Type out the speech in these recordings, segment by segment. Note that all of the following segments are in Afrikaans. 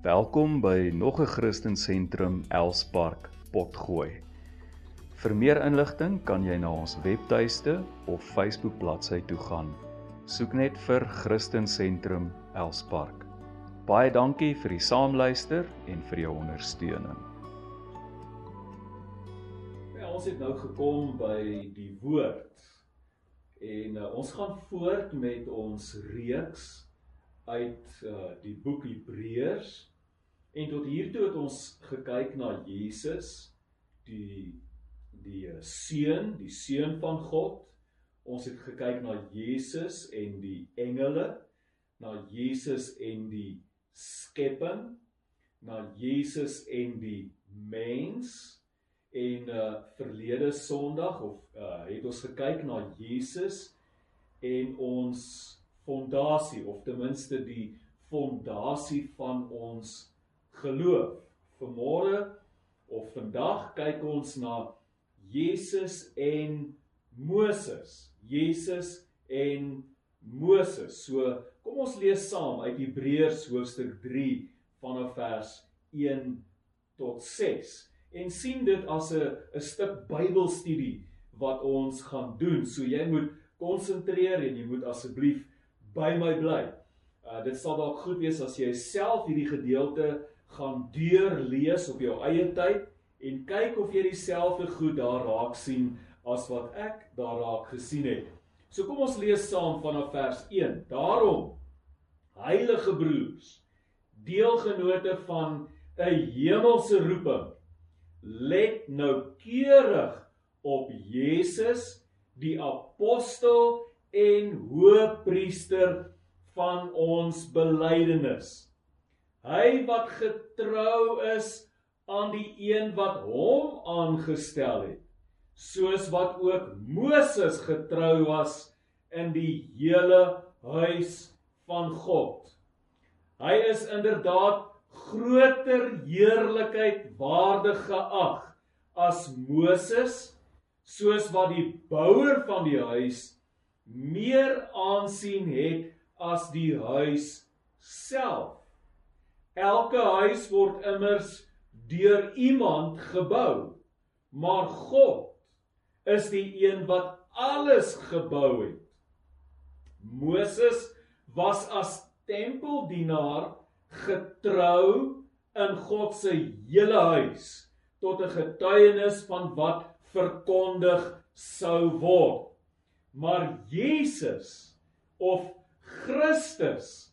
Welkom by nog 'n Christen Sentrum Elspark Potgooi. Vir meer inligting kan jy na ons webtuiste of Facebook bladsy toe gaan. Soek net vir Christen Sentrum Elspark. Baie dankie vir die saamluister en vir jou ondersteuning. Ja, ons het nou gekom by die woord. En uh, ons gaan voort met ons reeks uit uh, die boek Hebreërs En tot hier toe het ons gekyk na Jesus, die die eh, seun, die seun van God. Ons het gekyk na Jesus en die engele, na Jesus en die skepping, na Jesus en die mens. En uh verlede Sondag of uh het ons gekyk na Jesus en ons fondasie of ten minste die fondasie van ons geloof. Vanmôre of vandag kyk ons na Jesus en Moses. Jesus en Moses. So kom ons lees saam uit Hebreërs hoofstuk 3 vanaf vers 1 tot 6 en sien dit as 'n 'n stuk Bybelstudie wat ons gaan doen. So jy moet konsentreer en jy moet asseblief by my bly. Uh dit sal dalk goed wees as jy self hierdie gedeelte gaan deurlees op jou eie tyd en kyk of jy dieselfde goed daar raak sien as wat ek daar raak gesien het. So kom ons lees saam vanaf vers 1. Daarom heilige broers, deelgenote van 'n hemelse roeping, let nou keurig op Jesus, die apostel en hoëpriester van ons belydenis Hy wat getrou is aan die een wat hom aangestel het, soos wat ook Moses getrou was in die hele huis van God. Hy is inderdaad groter heerlikheid waardig geag as Moses, soos wat die bouer van die huis meer aansien het as die huis self. Elke huis word immers deur iemand gebou, maar God is die een wat alles gebou het. Moses was as tempeldienaar getrou in God se hele huis tot 'n getuienis van wat verkondig sou word. Maar Jesus of Christus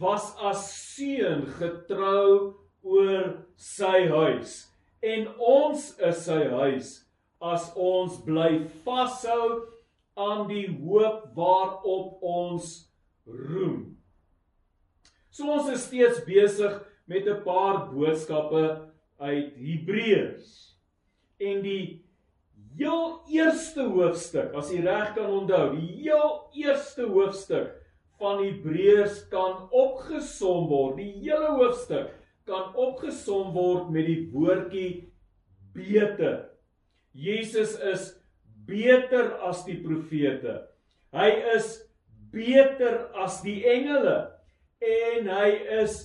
was as seun getrou oor sy huis en ons is sy huis as ons bly vashou aan die hoop waarop ons roem. So ons is steeds besig met 'n paar boodskappe uit Hebreërs. En die heel eerste hoofstuk, as jy reg kan onthou, die heel eerste hoofstuk van Hebreërs kan opgesom word. Die hele hoofstuk kan opgesom word met die woordjie beter. Jesus is beter as die profete. Hy is beter as die engele en hy is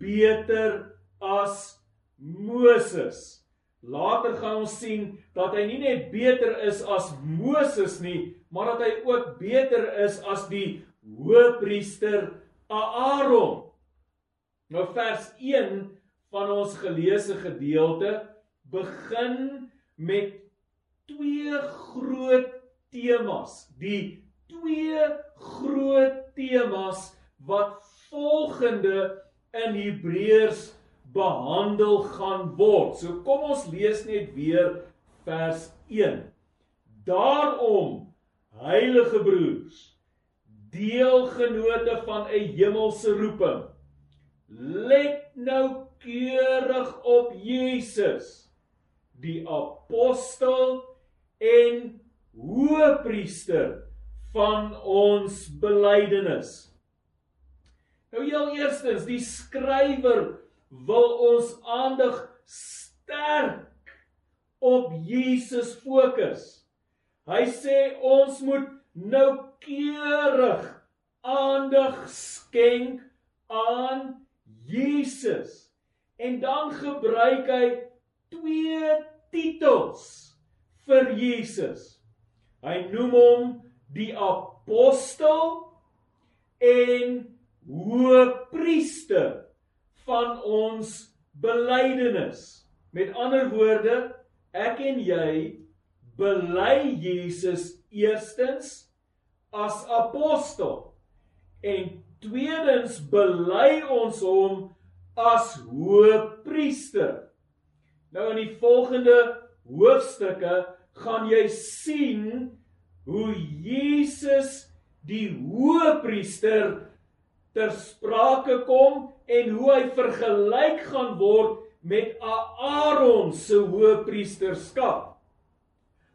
beter as Moses. Later gaan ons sien dat hy nie net beter is as Moses nie, maar dat hy ook beter is as die hoëpriester Aaron. Nou vers 1 van ons geleesde gedeelte begin met twee groot temas. Die twee groot temas wat volgende in Hebreërs behandel gaan word. So kom ons lees net weer vers 1. Daarom heilige broers deelgenote van 'n hemelse roeping. Let nou keurig op Jesus, die apostel en hoëpriester van ons belydenis. Nou heel eerstens, die skrywer wil ons aandag sterk op Jesus fokus. Hy sê ons moet noukeurig aandag skenk aan Jesus. En dan gebruik hy twee titels vir Jesus. Hy noem hom die apostel en hoëpriester van ons belydenis. Met ander woorde, ek en jy bely Jesus eerstens as apostel en tweedens bely ons hom as hoëpriester. Nou in die volgende hoofstukke gaan jy sien hoe Jesus die hoëpriester ter sprake kom en hoe hy vergelyk gaan word met Aaron se hoëpriesterskap.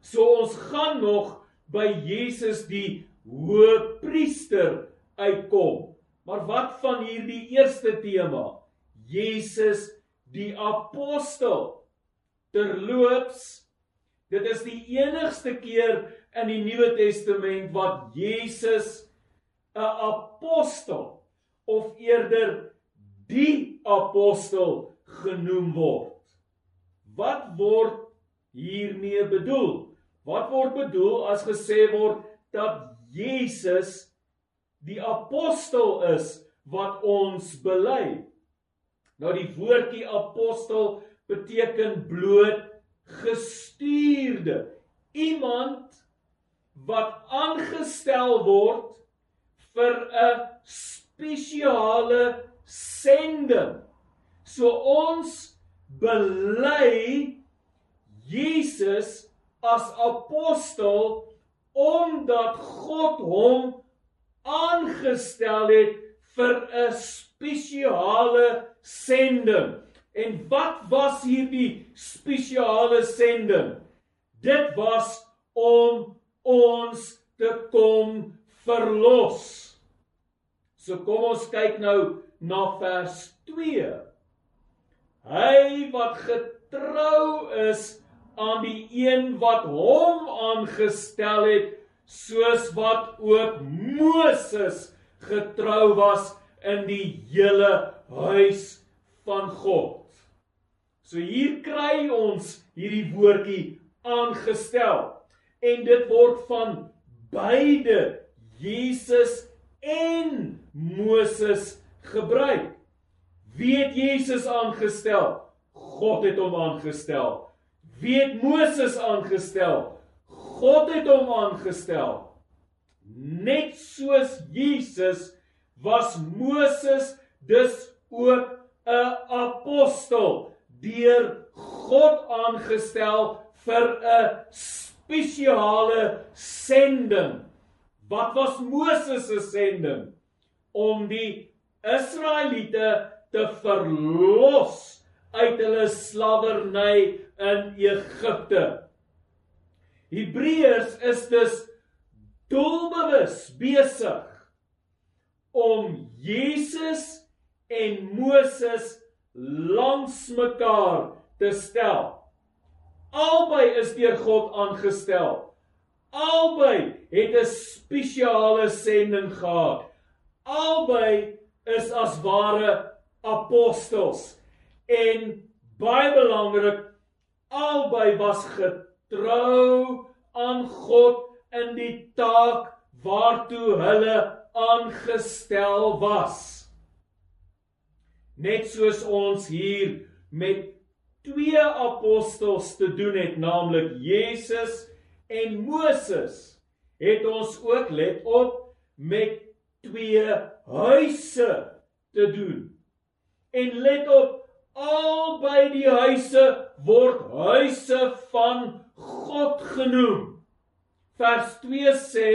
So ons gaan nog by Jesus die hoëpriester uitkom. Maar wat van hierdie eerste tema? Jesus die apostel. Terloops, dit is die enigste keer in die Nuwe Testament wat Jesus 'n apostel of eerder die apostel genoem word. Wat word hiermee bedoel? Wat word bedoel as gesê word dat Jesus die apostel is wat ons bely? Nou die woordjie apostel beteken bloot gestuurde. Iemand wat aangestel word vir 'n spesiale sending. So ons bely Jesus as apostel omdat God hom aangestel het vir 'n spesiale sending. En wat was hierdie spesiale sending? Dit was om ons te kom verlos. So kom ons kyk nou na vers 2. Hy wat getrou is aan die een wat hom aangestel het, soos wat ook Moses getrou was in die hele huis van God. So hier kry ons hierdie woordjie aangestel en dit word van beide Jesus en Moses gebruik. Wie het Jesus aangestel? God het hom aangestel. Wie het Moses aangestel? God het hom aangestel. Net soos Jesus was Moses dus ook 'n apostel deur God aangestel vir 'n spesiale sending. Wat was Moses se sending? Om die Israeliete te verlos uit hulle slawerny in Egipte. Hebreërs is dus doelbewus besig om Jesus en Moses langs mekaar te stel. Albei is deur God aangestel. Albei het 'n spesiale sending gehad. Albei is as ware apostels en baie belangrik albei was getrou aan God in die taak waartoe hulle aangestel was. Net soos ons hier met twee apostels te doen het, naamlik Jesus en Moses het ons ook let op met twee huise te doen. En let op albei die huise word huise van God genoem. Vers 2 sê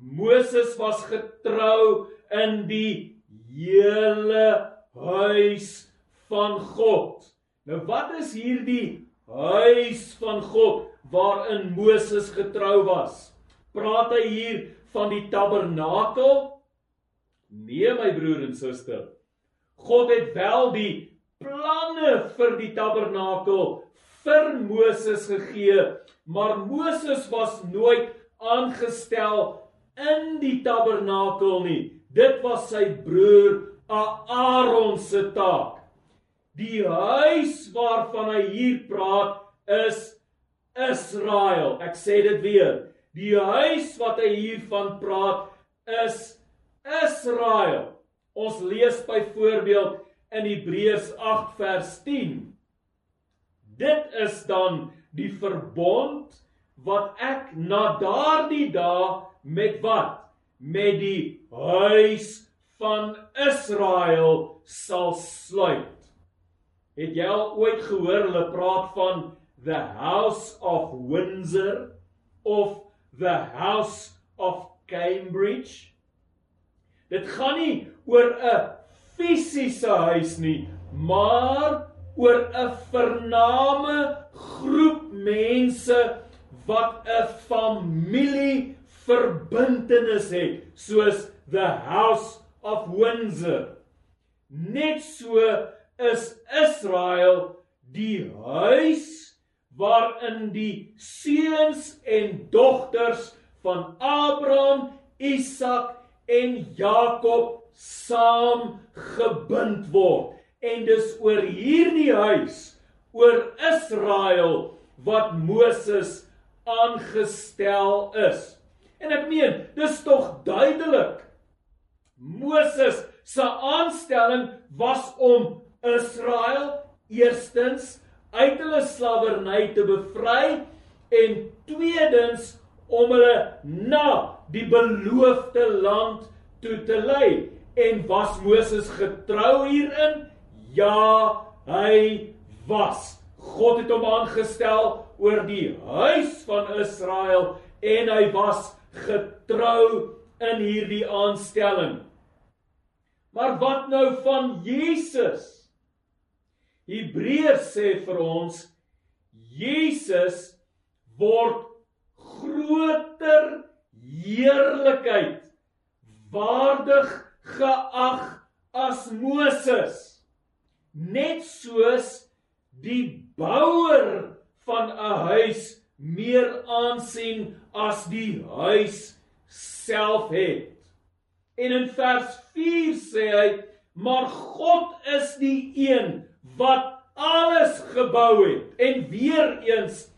Moses was getrou in die hele huis van God. Nou wat is hierdie huis van God? waarin Moses getrou was. Praat hy hier van die tabernakel? Nee my broer en suster. God het wel die planne vir die tabernakel vir Moses gegee, maar Moses was nooit aangestel in die tabernakel nie. Dit was sy broer Aaron se taak. Die huis waarvan hy hier praat is Israel. Ek sê dit weer. Die huis wat hy hiervan praat is Israel. Ons lees byvoorbeeld in Hebreërs 8 vers 10. Dit is dan die verbond wat ek na daardie dae met wat? Met die huis van Israel sal sluit. Het jy al ooit gehoor hulle praat van the house of Windsor of the house of Cambridge? Dit gaan nie oor 'n fisiese huis nie, maar oor 'n vername groep mense wat 'n familie verbintenis het, soos the house of Windsor. Net so is Israel die huis waarin die seuns en dogters van Abraham, Isak en Jakob saam gebind word. En dis oor hierdie huis, oor Israel wat Moses aangestel is. En ek meen, dis tog duidelik. Moses se aanstelling was om Israel eerstens uit hulle slawerny te bevry en tweedens om hulle na die beloofde land toe te lei. En was Moses getrou hierin? Ja, hy was. God het hom aangestel oor die huis van Israel en hy was getrou in hierdie aanstelling. Maar wat nou van Jesus? Hebreërs sê vir ons Jesus word groter heerlikheid waardig geag as Moses net soos die bouer van 'n huis meer aansien as die huis self het. En in vers 4 sê hy: "Maar God is die een wat alles gebou het." En weer eens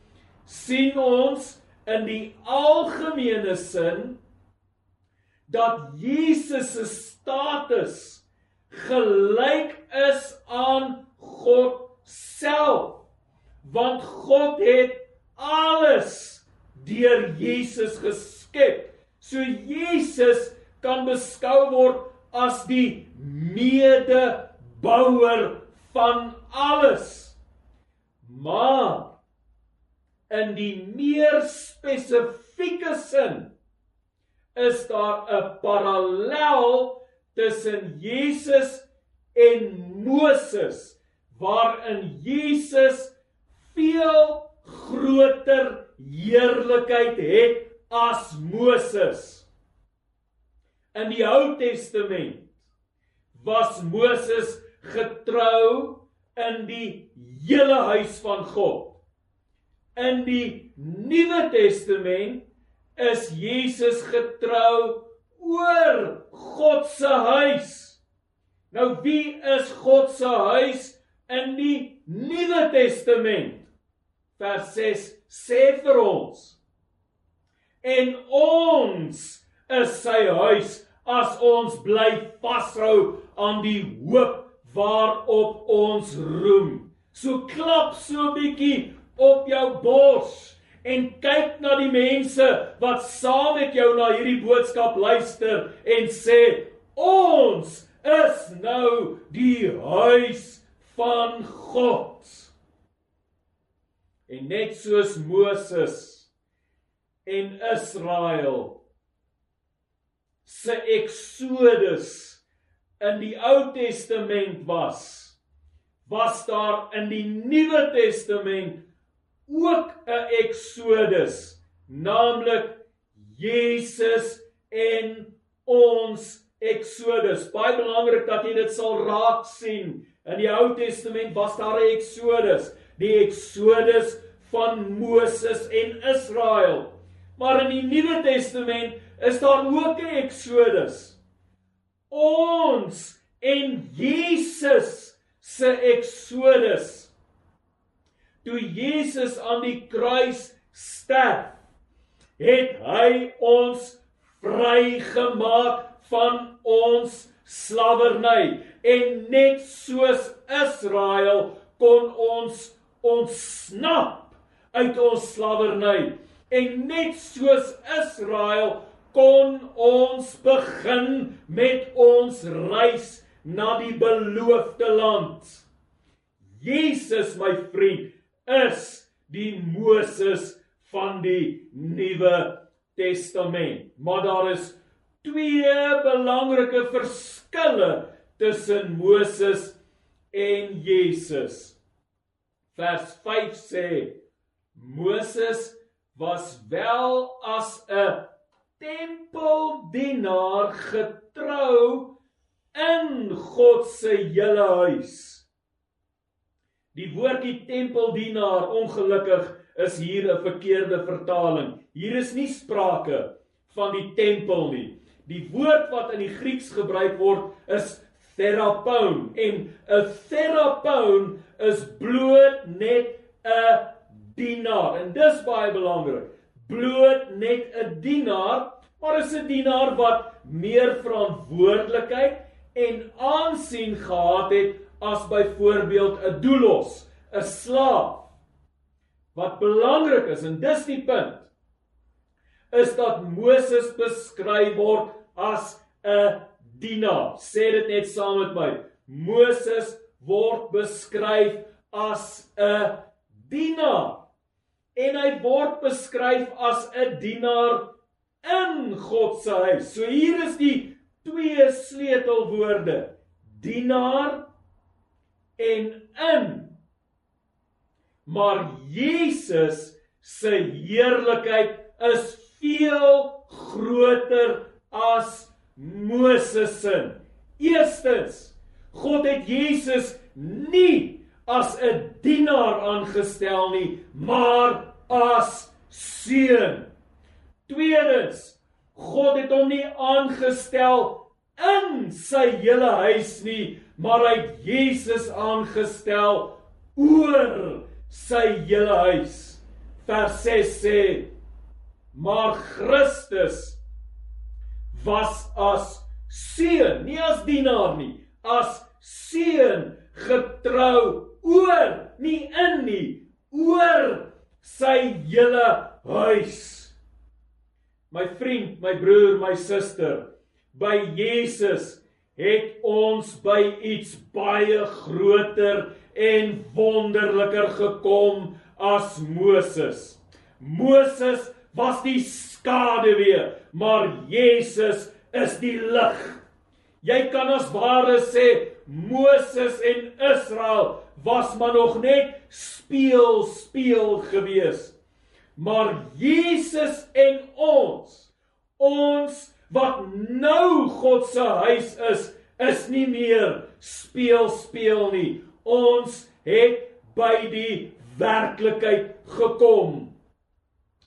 sien ons in die algemene sin dat Jesus se status gelyk is aan God self want God het alles deur Jesus geskep. So Jesus kan beskou word as die medebouer van alles. Maar in die meer spesifieke sin is daar 'n parallel tussen Jesus en Moses waarin Jesus veel groter heerlikheid het as Moses. In die Ou Testament was Moses getrou in die hele huis van God. In die Nuwe Testament is Jesus getrou oor God se huis. Nou wie is God se huis in die Nuwe Testament? Vers 6 sê vir ons en ons is sy huis as ons bly vashou aan die hoop waarop ons roem. So klap so 'n bietjie op jou bors en kyk na die mense wat saam met jou na hierdie boodskap luister en sê ons is nou die huis van God. En net soos Moses en Israel se eksodus in die Ou Testament was, was daar in die Nuwe Testament ook 'n eksodus, naamlik Jesus en ons eksodus. Baie belangrik dat jy dit sal raak sien. In die Ou Testament was daar 'n eksodus, die eksodus van Moses en Israel. Maar in die Nuwe Testament is daar ook 'n eksodus. Ons En Jesus se eksodus toe Jesus aan die kruis sterf, het hy ons vrygemaak van ons slawerny en net soos Israel kon ons ontsnap uit ons slawerny en net soos Israel kon ons begin met ons reis na die beloofde land. Jesus my vriend is die Moses van die Nuwe Testament. Maar daar is twee belangrike verskille tussen Moses en Jesus. Vers 5 sê Moses was wel as 'n tempeldienaar getrou in God se hele huis. Die woordjie tempeldienaar ongelukkig is hier 'n verkeerde vertaling. Hier is nie sprake van die tempel nie. Die woord wat in die Grieks gebruik word is therapeun en 'n therapeun is bloot net 'n dienaar. En dis baie belangrik. Bloot net 'n dienaar, maar is 'n dienaar wat meer verantwoordelikheid en aansien gehad het as byvoorbeeld 'n doelos, 'n slaaf. Wat belangrik is en dis die punt is dat Moses beskryf word as 'n dienaar. Sê dit net saam met my. Moses word beskryf as 'n dienaar. En hy word beskryf as 'n dienaar in God se huis. So hier is die twee sleutelwoorde: dienaar en in. Maar Jesus se heerlikheid is veel groter as Moses se. Eerstens, God het Jesus nie as 'n dienaar aangestel nie, maar as seun. Tweedens, God het hom nie aangestel in sy hele huis nie, maar hy het Jesus aangestel oor sy hele huis. Vers 6 sê: Maar Christus was as seun, nie as dienaar nie, as seun getrou oor, nie in nie, oor sy hele huis. My vriend, my broer, my suster, by Jesus het ons by iets baie groter en wonderliker gekom as Moses. Moses was die skaduwee, maar Jesus is die lig. Jy kan as ware sê Moses en Israel was maar nog net speel speel gewees. Maar Jesus en ons, ons wat nou God se huis is, is nie meer speel speel nie. Ons het by die werklikheid gekom.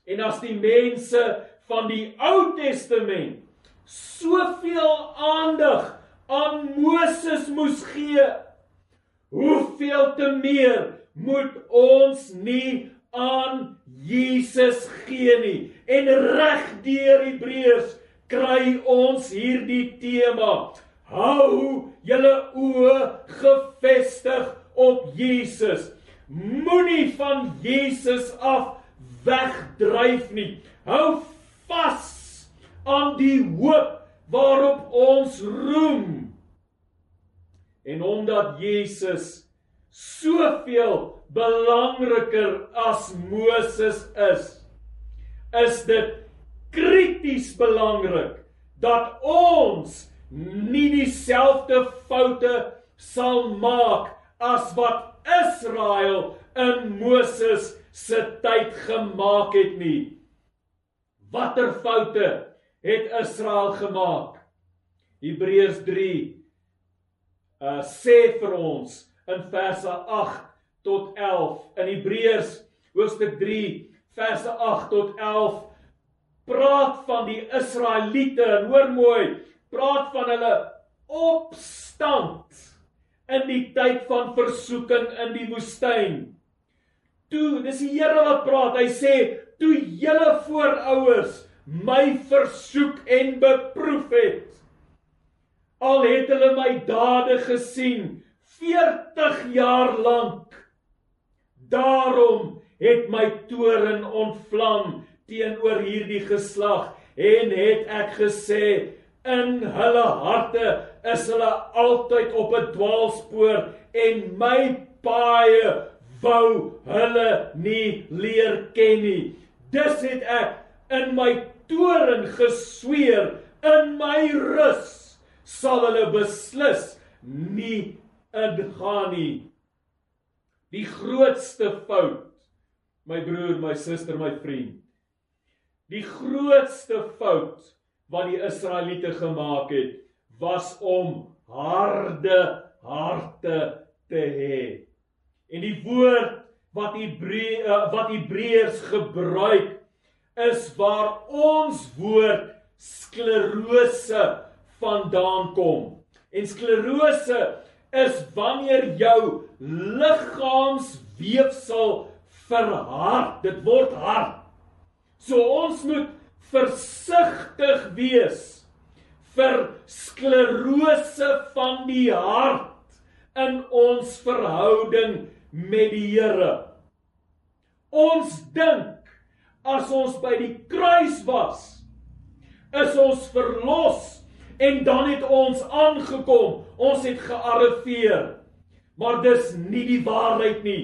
En as die mense van die Ou Testament soveel aandag aan Moses moes gee, hoeveel te meer moet ons nie aan Jesus gee nie. En reg deur Hebreërs kry ons hierdie tema. Hou julle oë gefestig op Jesus. Moenie van Jesus af wegdryf nie. Hou vas aan die hoop waarop ons roem. En omdat Jesus soveel belangriker as Moses is, is dit krities belangrik dat ons nie dieselfde foute sal maak as wat Israel in Moses se tyd gemaak het nie. Watter foute het Israel gemaak? Hebreërs 3 uh sê vir ons in verse 8 tot 11 in Hebreërs hoofstuk 3 verse 8 tot 11 praat van die Israeliete en hoor mooi praat van hulle opstand in die tyd van versoeking in die woestyn. Toe, dis die Here wat praat. Hy sê, "Toe julle voorouers my versoek en beproef het, al het hulle my dade gesien 40 jaar lank, daarom het my toren ontvlam teenoor hierdie geslag en het ek gesê in hulle harte is hulle altyd op 'n dwaalspoor en my paaie wou hulle nie leer ken nie. Dis het ek in my toren gesweer in my rus sal hulle beslis nie ingaan nie. Die grootste fout my broer, my suster, my vriend. Die grootste fout wat die Israeliete gemaak het was om harde harte te hê. En die woord wat Hebreë uh, wat Hebreërs gebruik is waar ons woord sklerose vandaan kom. En sklerose is wanneer jou liggaamsweefsel verhard. Dit word hard. So ons moet versigtig wees vir sklerose van die hart in ons verhouding met die Here. Ons dink as ons by die kruis was, is ons verlos en dan het ons aangekom. Ons het gearriveer. Maar dis nie die waarheid nie.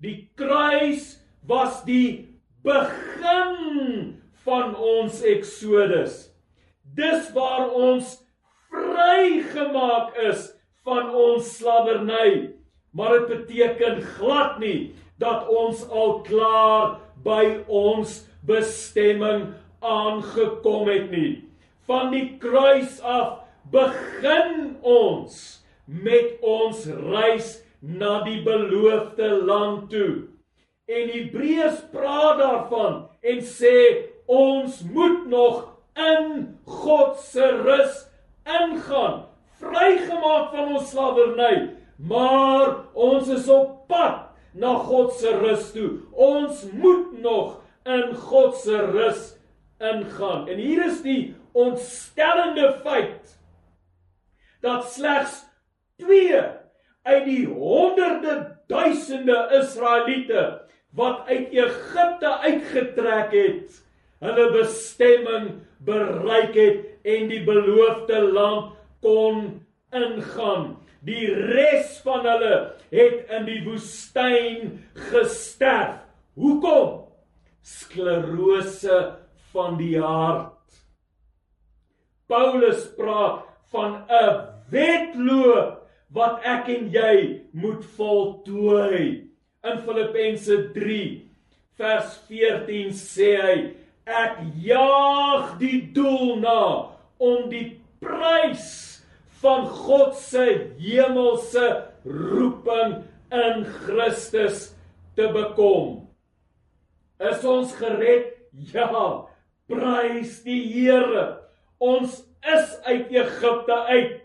Die kruis was die begin van ons eksodus. Dis waar ons vrygemaak is van ons slawerny. Maar dit beteken glad nie dat ons al klaar by ons bestemming aangekom het nie. Van die kruis af begin ons met ons reis na die beloofde land toe. En Hebreërs praat daarvan en sê ons moet nog in God se rus ingaan, vrygemaak van ons slawerny, maar ons is op pad na God se rus toe. Ons moet nog in God se rus ingaan. En hier is die ontstellende feit dat slegs 2 uit die honderde duisende Israeliete wat uit Egipte uitgetrek het, hulle bestemming bereik het en die beloofde land kon ingaan. Die res van hulle het in die woestyn gesterf. Hoekom? Sklerose van die hart. Paulus praat van 'n wedloop wat ek en jy moet voltooi. In Filippense 3 vers 14 sê hy Ek jaag die doel na om die prys van God se hemelse roeping in Christus te bekom. Is ons gered? Ja. Prys die Here. Ons is uit Egipte uit.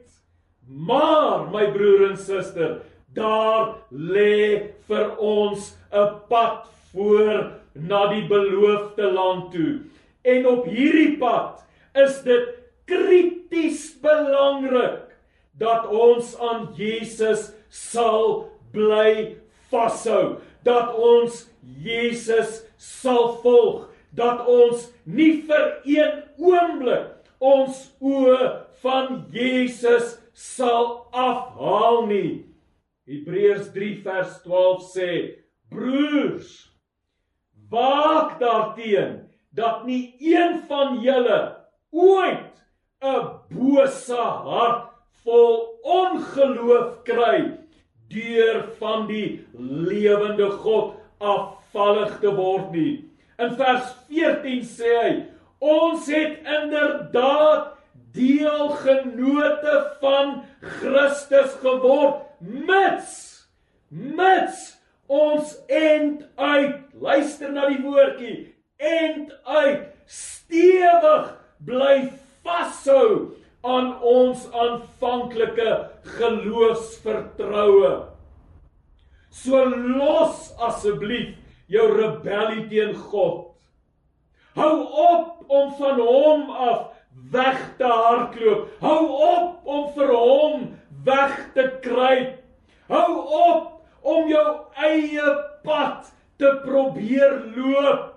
Maar my broer en suster, daar lê vir ons 'n pad voor na die beloofde land toe. En op hierdie pad is dit krities belangrik dat ons aan Jesus sal bly vashou, dat ons Jesus sal volg, dat ons nie vir een oomblik ons oë van Jesus sal afhaal nie. Hebreërs 3 vers 12 sê: Broers, waak daarteen dat nie een van julle ooit 'n bose hart vol ongeloof kry deur van die lewende God afvallig te word nie. In vers 14 sê hy: Ons het inderdaad deelgenote van Christus geword mits mits ons end uit luister na die woordjie end uit stewig bly vashou aan ons aanvanklike geloofsvertroue. So los asseblief jou rebellie teen God. Hou op om van hom af weg te hardloop. Hou op om vir hom weg te kruip. Hou op om jou eie pad te probeer loop.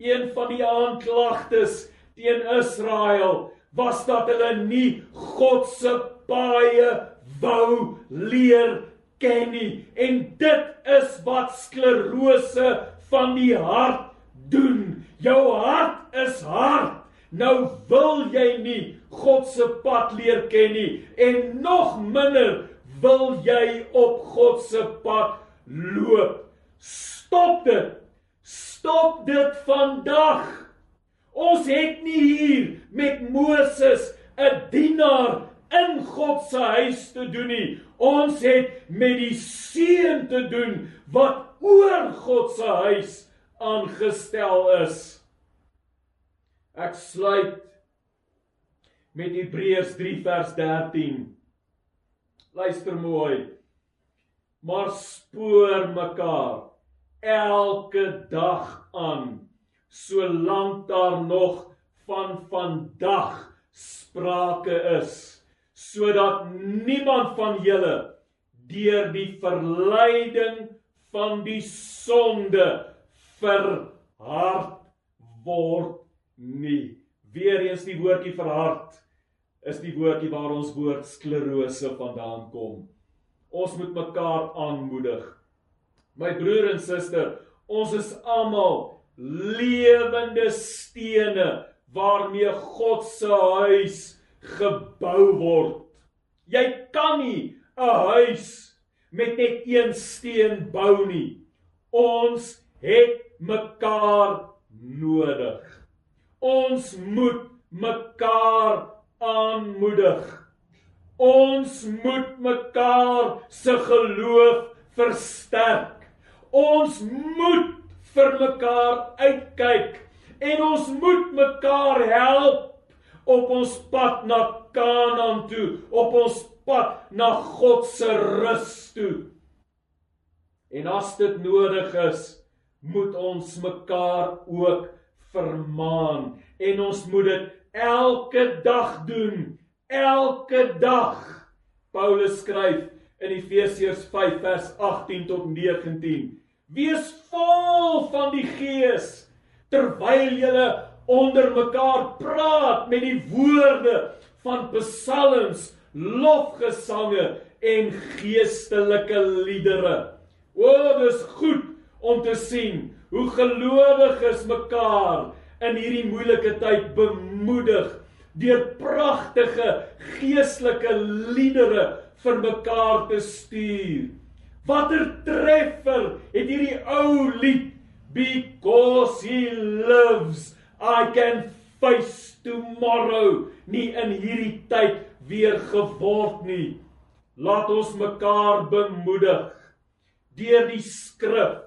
Een van die aanklagtes teen Israel was dat hulle nie God se paaie wou leer ken nie en dit is wat sklerose van die hart doen. Jou hart is hard. Nou wil jy nie God se pad leer ken nie en nog minder wil jy op God se pad loop. Stop dit. Stop dit vandag. Ons het nie hier met Moses 'n dienaar in God se huis te doen nie. Ons het met die seun te doen wat oor God se huis aangestel is. Ek sluit met Hebreërs 3 vers 13. Luister mooi. Maar spoor mekaar elke dag aan solank daar nog van vandag sprake is sodat niemand van julle deur die verleiding van die sonde verhard word nie. Weereens die woordjie verhard is die woordjie waar ons woord sklerose vandaan kom. Ons moet mekaar aanmoedig. My broer en suster, ons is almal lewende stene waarmee God se huis gebou word. Jy kan nie 'n huis met net een steen bou nie. Ons het mekaar nodig. Ons moet mekaar aanmoedig. Ons moet mekaar se geloof versterk. Ons moet vir mekaar uitkyk en ons moet mekaar help op ons pad na Kanaan toe, op ons pad na God se rus toe. En as dit nodig is, moet ons mekaar ook vermaan en ons moet dit elke dag doen, elke dag. Paulus skryf in Efesiërs 5 vers 18 tot 19: Wees vol van die Gees terwyl julle onder mekaar praat met die woorde van psalms, lofgesange en geestelike liedere. O, dis goed om te sien hoe gelowiges mekaar in hierdie moeilike tyd bemoedig deur pragtige geestelike liedere vir mekaar te stuur. Watter treffer het hierdie ou lied because he lives I can face tomorrow nie in hierdie tyd weer geword nie. Laat ons mekaar bemoedig deur die skrif,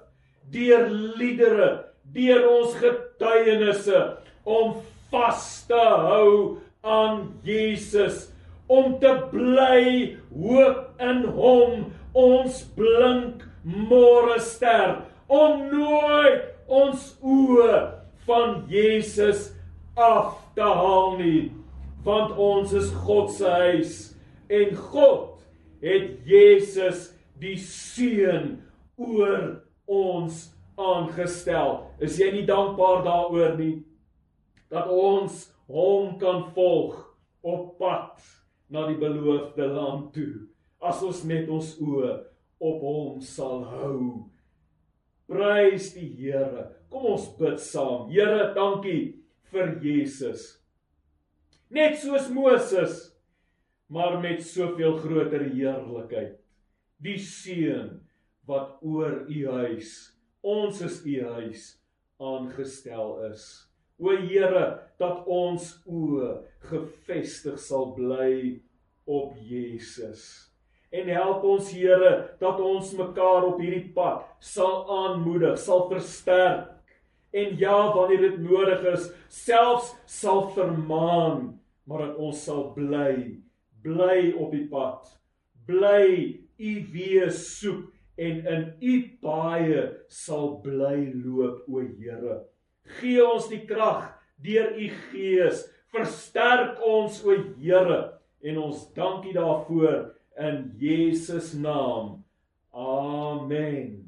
deur liedere, deur ons getuienisse om vas te hou aan Jesus, om te bly hoop in hom, ons blink môre ster, om nooit ons oë van Jesus af te haal nie want ons is God se huis en God het Jesus die seun oor ons aangestel is jy nie dankbaar daaroor nie dat ons hom kan volg op pad na die beloofde land toe as ons net ons oë op hom sal hou prys die Here Kom ons bid saam. Here, dankie vir Jesus. Net soos Moses, maar met soveel groter heerlikheid. Die seun wat oor u huis, ons is u huis aangestel is. O Here, dat ons oë gefestig sal bly op Jesus en help ons Here dat ons mekaar op hierdie pad sal aanmoedig, sal versterk en ja wanneer dit nodig is selfs sal vermaan maar dat ons sal bly, bly op die pad. Bly u wees soek en in u paaie sal bly loop o Here. Gee ons die krag deur u gees. Versterk ons o Here en ons dankie daarvoor in Jesus naam. Amen.